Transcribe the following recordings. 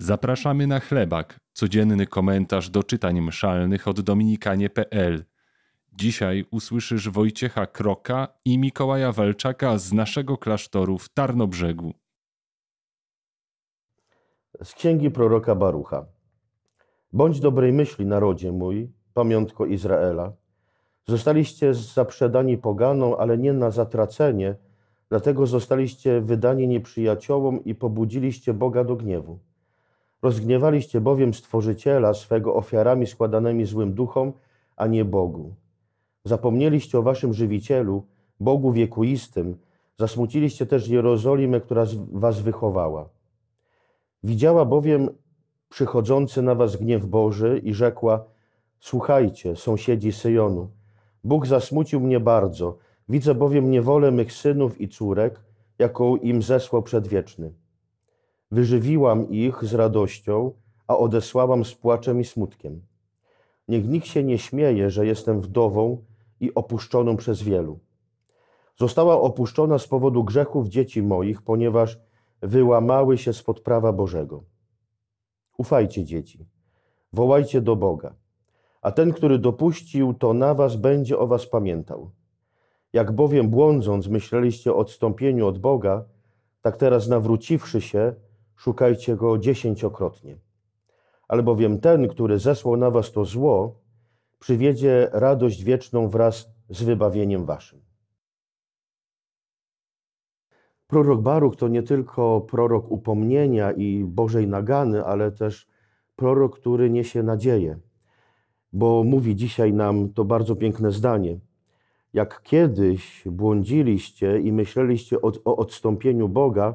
Zapraszamy na chlebak, codzienny komentarz do czytań mszalnych od dominikanie.pl. Dzisiaj usłyszysz Wojciecha Kroka i Mikołaja Walczaka z naszego klasztoru w Tarnobrzegu. Z księgi proroka Barucha. Bądź dobrej myśli, narodzie mój, pamiątko Izraela. Zostaliście zaprzedani poganą, ale nie na zatracenie, dlatego zostaliście wydani nieprzyjaciołom i pobudziliście Boga do gniewu. Rozgniewaliście bowiem Stworzyciela swego ofiarami składanymi złym duchom, a nie Bogu. Zapomnieliście o waszym żywicielu, Bogu wiekuistym, zasmuciliście też Jerozolimę, która was wychowała. Widziała bowiem przychodzący na was gniew Boży i rzekła: Słuchajcie, sąsiedzi Syjonu, Bóg zasmucił mnie bardzo, widzę bowiem niewolę mych synów i córek, jaką im zesłał przedwieczny. Wyżywiłam ich z radością, a odesłałam z płaczem i smutkiem. Niech nikt się nie śmieje, że jestem wdową i opuszczoną przez wielu. Została opuszczona z powodu grzechów dzieci moich, ponieważ wyłamały się spod prawa Bożego. Ufajcie, dzieci, wołajcie do Boga, a ten, który dopuścił to na was, będzie o was pamiętał. Jak bowiem błądząc myśleliście o odstąpieniu od Boga, tak teraz nawróciwszy się, szukajcie go dziesięciokrotnie. Albowiem ten, który zesłał na was to zło, przywiedzie radość wieczną wraz z wybawieniem waszym. Prorok Baruch to nie tylko prorok upomnienia i Bożej nagany, ale też prorok, który niesie nadzieję, bo mówi dzisiaj nam to bardzo piękne zdanie. Jak kiedyś błądziliście i myśleliście o, o odstąpieniu Boga,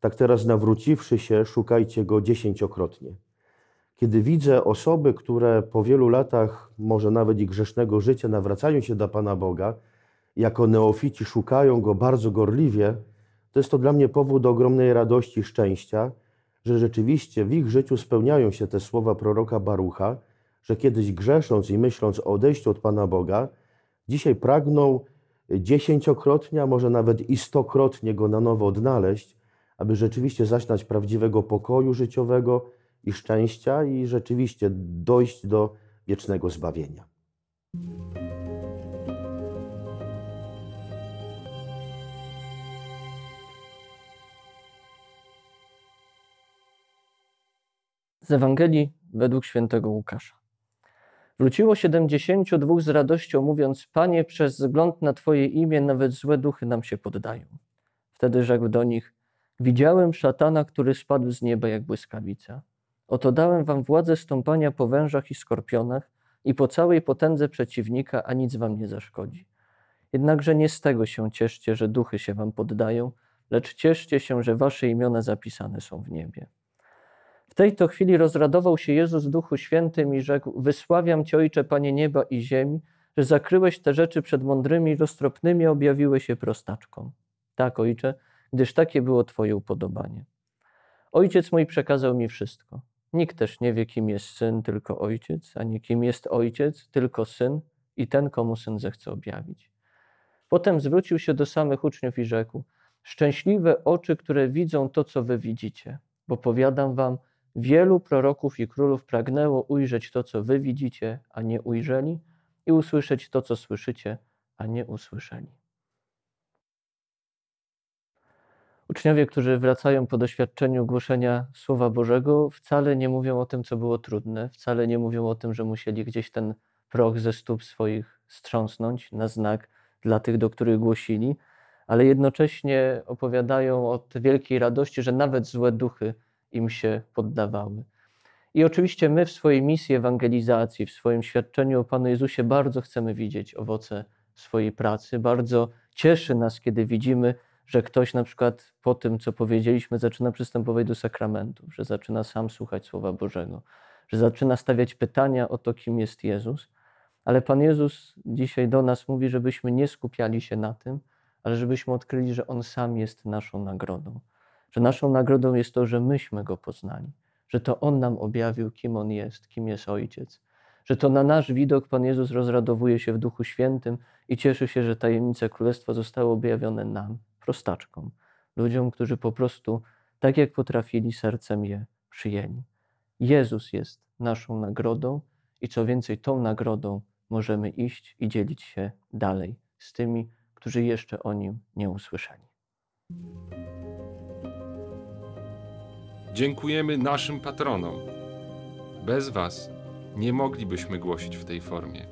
tak teraz nawróciwszy się, szukajcie Go dziesięciokrotnie. Kiedy widzę osoby, które po wielu latach, może nawet i grzesznego życia, nawracają się do Pana Boga, jako neofici szukają Go bardzo gorliwie, to jest to dla mnie powód do ogromnej radości i szczęścia, że rzeczywiście w ich życiu spełniają się te słowa proroka Barucha, że kiedyś grzesząc i myśląc o odejściu od Pana Boga, dzisiaj pragną dziesięciokrotnie, a może nawet i stokrotnie Go na nowo odnaleźć, aby rzeczywiście zaśnać prawdziwego pokoju życiowego i szczęścia i rzeczywiście dojść do wiecznego zbawienia. Z Ewangelii według świętego Łukasza. Wróciło siedemdziesięciu dwóch z radością, mówiąc: Panie, przez wzgląd na Twoje imię nawet złe duchy nam się poddają. Wtedy rzekł do nich: Widziałem szatana, który spadł z nieba jak błyskawica. Oto dałem wam władzę stąpania po wężach i skorpionach i po całej potędze przeciwnika, a nic wam nie zaszkodzi. Jednakże nie z tego się cieszcie, że duchy się wam poddają, lecz cieszcie się, że wasze imiona zapisane są w niebie. W tej to chwili rozradował się Jezus w Duchu Świętym i rzekł: Wysławiam Cię, Ojcze, Panie nieba i ziemi, że zakryłeś te rzeczy przed mądrymi i roztropnymi, objawiłeś się prostaczkom. Tak, Ojcze, gdyż takie było Twoje upodobanie. Ojciec mój przekazał mi wszystko. Nikt też nie wie, kim jest syn, tylko ojciec, ani kim jest ojciec, tylko syn i ten, komu syn zechce objawić. Potem zwrócił się do samych uczniów i rzekł: Szczęśliwe oczy, które widzą to, co wy widzicie, bo powiadam wam, wielu proroków i królów pragnęło ujrzeć to, co wy widzicie, a nie ujrzeli, i usłyszeć to, co słyszycie, a nie usłyszeli. Uczniowie, którzy wracają po doświadczeniu głoszenia Słowa Bożego, wcale nie mówią o tym, co było trudne, wcale nie mówią o tym, że musieli gdzieś ten proch ze stóp swoich strząsnąć na znak dla tych, do których głosili, ale jednocześnie opowiadają o wielkiej radości, że nawet złe duchy im się poddawały. I oczywiście my w swojej misji ewangelizacji, w swoim świadczeniu o Panu Jezusie bardzo chcemy widzieć owoce swojej pracy. Bardzo cieszy nas, kiedy widzimy, że ktoś na przykład po tym, co powiedzieliśmy, zaczyna przystępować do sakramentów, że zaczyna sam słuchać Słowa Bożego, że zaczyna stawiać pytania o to, kim jest Jezus. Ale Pan Jezus dzisiaj do nas mówi, żebyśmy nie skupiali się na tym, ale żebyśmy odkryli, że On sam jest naszą nagrodą. Że naszą nagrodą jest to, że myśmy Go poznali, że to On nam objawił, kim On jest, kim jest Ojciec, że to na nasz widok Pan Jezus rozradowuje się w Duchu Świętym i cieszy się, że tajemnice Królestwa zostały objawione nam prostaczkom, ludziom, którzy po prostu tak jak potrafili sercem je przyjęli. Jezus jest naszą nagrodą i co więcej, tą nagrodą możemy iść i dzielić się dalej z tymi, którzy jeszcze o nim nie usłyszeli. Dziękujemy naszym patronom. Bez Was nie moglibyśmy głosić w tej formie.